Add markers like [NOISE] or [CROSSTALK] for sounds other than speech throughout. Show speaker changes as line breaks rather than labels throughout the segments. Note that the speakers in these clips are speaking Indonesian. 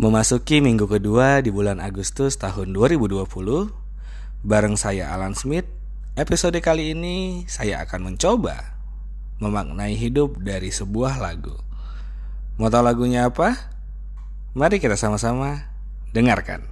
Memasuki minggu kedua di bulan Agustus tahun 2020, bareng saya Alan Smith, episode kali ini saya akan mencoba memaknai hidup dari sebuah lagu. Mau tahu lagunya apa? Mari kita sama-sama dengarkan.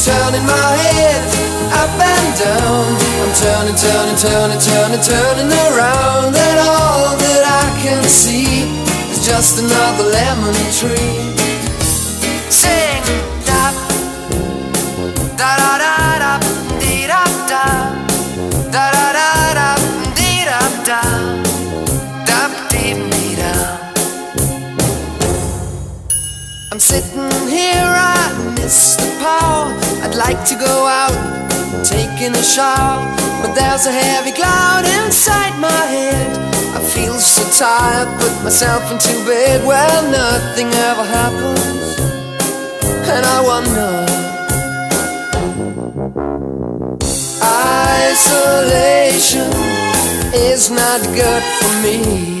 Turning my head up and down. I'm turning, turning, turning, turning, turning around, and all that I can see is just another lemon tree. Sing like to go out, taking a shower, but there's a heavy cloud inside my head. I feel so tired, put myself into bed. Well, nothing ever happens, and I wonder. Isolation is not good for me.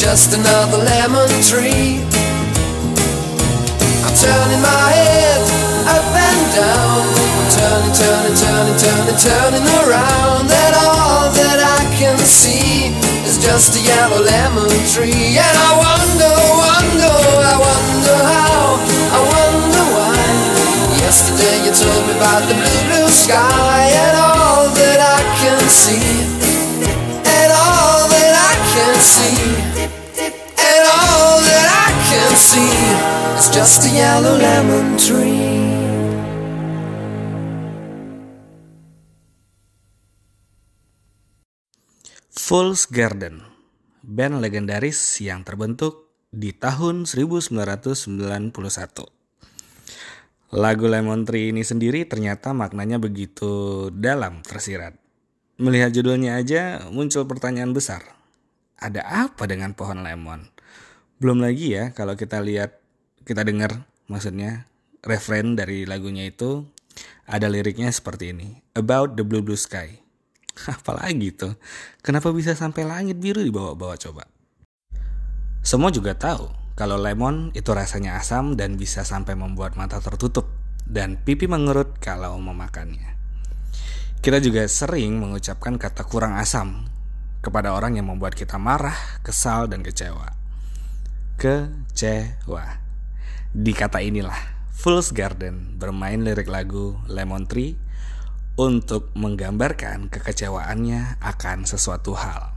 just another lemon tree. I'm turning my head up and down. I'm turning, turning, turning, turning, turning around, and all that I can see is just a yellow lemon tree. And I wonder, wonder, I wonder how, I wonder why. Yesterday you told me about the blue, blue sky and all that I can see. And all that I can see. Is just a yellow lemon tree.
Fool's Garden, band legendaris yang terbentuk di tahun 1991. Lagu Lemon Tree ini sendiri ternyata maknanya begitu dalam tersirat. Melihat judulnya aja muncul pertanyaan besar. Ada apa dengan pohon lemon? Belum lagi ya kalau kita lihat, kita dengar maksudnya referen dari lagunya itu ada liriknya seperti ini. About the blue blue sky. [LAUGHS] Apalagi tuh, kenapa bisa sampai langit biru dibawa-bawa coba? Semua juga tahu kalau lemon itu rasanya asam dan bisa sampai membuat mata tertutup dan pipi mengerut kalau memakannya. Kita juga sering mengucapkan kata kurang asam kepada orang yang membuat kita marah, kesal, dan kecewa. Kecewa. Di kata inilah, Fool's Garden bermain lirik lagu Lemon Tree untuk menggambarkan kekecewaannya akan sesuatu hal.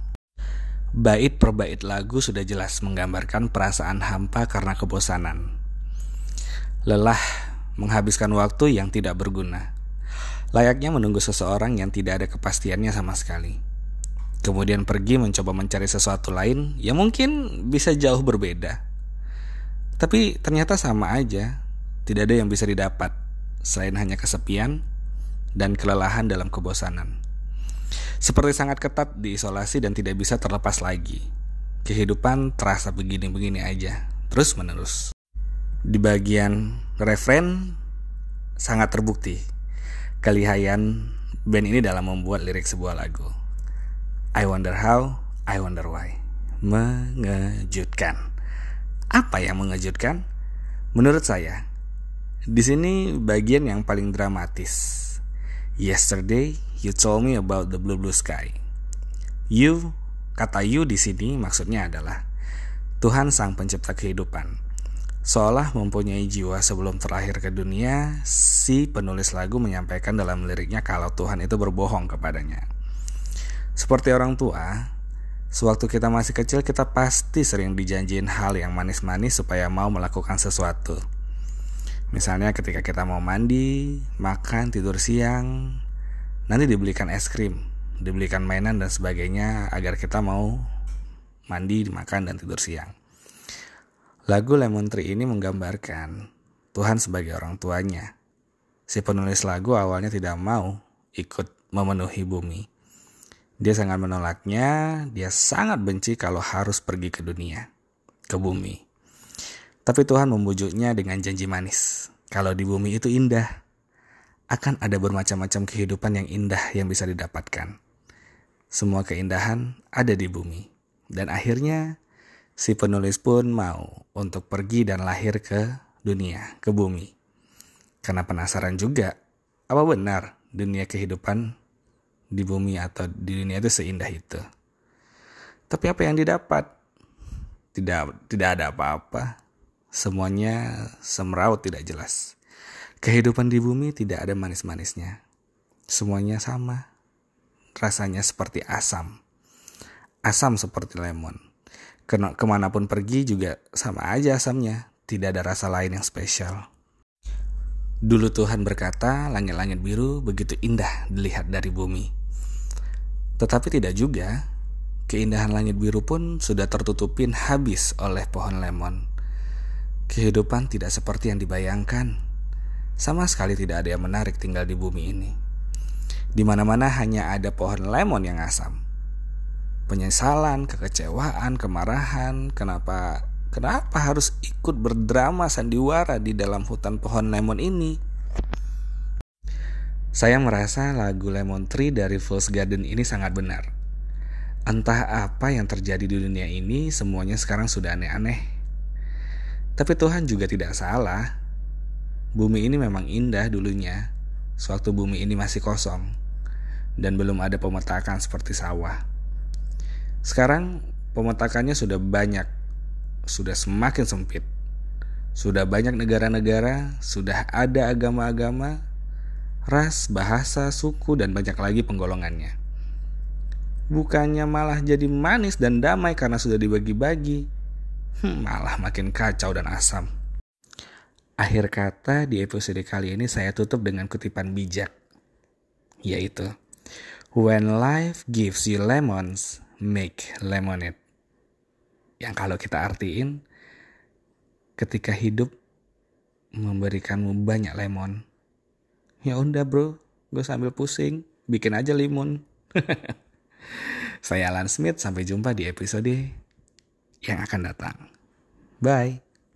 Bait per bait lagu sudah jelas menggambarkan perasaan hampa karena kebosanan. Lelah menghabiskan waktu yang tidak berguna. Layaknya menunggu seseorang yang tidak ada kepastiannya sama sekali. Kemudian pergi mencoba mencari sesuatu lain yang mungkin bisa jauh berbeda. Tapi ternyata sama aja, tidak ada yang bisa didapat selain hanya kesepian dan kelelahan dalam kebosanan. Seperti sangat ketat diisolasi dan tidak bisa terlepas lagi. Kehidupan terasa begini-begini aja, terus menerus. Di bagian referen sangat terbukti kelihayan band ini dalam membuat lirik sebuah lagu. I wonder how, I wonder why. Mengejutkan. Apa yang mengejutkan? Menurut saya, di sini bagian yang paling dramatis. Yesterday, you told me about the blue blue sky. You, kata you di sini maksudnya adalah Tuhan sang pencipta kehidupan Seolah mempunyai jiwa sebelum terakhir ke dunia, si penulis lagu menyampaikan dalam liriknya kalau Tuhan itu berbohong kepadanya. Seperti orang tua, sewaktu kita masih kecil kita pasti sering dijanjiin hal yang manis-manis supaya mau melakukan sesuatu. Misalnya ketika kita mau mandi, makan, tidur siang, nanti dibelikan es krim, dibelikan mainan dan sebagainya agar kita mau mandi, makan, dan tidur siang. Lagu Lemon Tree ini menggambarkan Tuhan sebagai orang tuanya. Si penulis lagu awalnya tidak mau ikut memenuhi bumi. Dia sangat menolaknya, dia sangat benci kalau harus pergi ke dunia, ke bumi. Tapi Tuhan membujuknya dengan janji manis. Kalau di bumi itu indah, akan ada bermacam-macam kehidupan yang indah yang bisa didapatkan. Semua keindahan ada di bumi. Dan akhirnya si penulis pun mau untuk pergi dan lahir ke dunia, ke bumi. Karena penasaran juga, apa benar dunia kehidupan di bumi atau di dunia itu seindah itu? Tapi apa yang didapat? Tidak tidak ada apa-apa. Semuanya semeraut tidak jelas. Kehidupan di bumi tidak ada manis-manisnya. Semuanya sama. Rasanya seperti asam. Asam seperti lemon ke mana pun pergi juga sama aja asamnya, tidak ada rasa lain yang spesial. Dulu Tuhan berkata, langit-langit biru begitu indah dilihat dari bumi. Tetapi tidak juga, keindahan langit biru pun sudah tertutupin habis oleh pohon lemon. Kehidupan tidak seperti yang dibayangkan. Sama sekali tidak ada yang menarik tinggal di bumi ini. Di mana-mana hanya ada pohon lemon yang asam penyesalan, kekecewaan, kemarahan, kenapa kenapa harus ikut berdrama sandiwara di dalam hutan pohon lemon ini? Saya merasa lagu Lemon Tree dari Fool's Garden ini sangat benar. Entah apa yang terjadi di dunia ini, semuanya sekarang sudah aneh-aneh. Tapi Tuhan juga tidak salah. Bumi ini memang indah dulunya, sewaktu bumi ini masih kosong, dan belum ada pemetakan seperti sawah. Sekarang pemetakannya sudah banyak, sudah semakin sempit. Sudah banyak negara-negara, sudah ada agama-agama, ras, bahasa, suku, dan banyak lagi penggolongannya. Bukannya malah jadi manis dan damai karena sudah dibagi-bagi, hmm, malah makin kacau dan asam. Akhir kata di episode kali ini saya tutup dengan kutipan bijak, yaitu When life gives you lemons, make lemonade. Yang kalau kita artiin, ketika hidup memberikanmu banyak lemon, ya udah bro, gue sambil pusing, bikin aja limun. [LAUGHS] Saya Alan Smith, sampai jumpa di episode yang akan datang. Bye.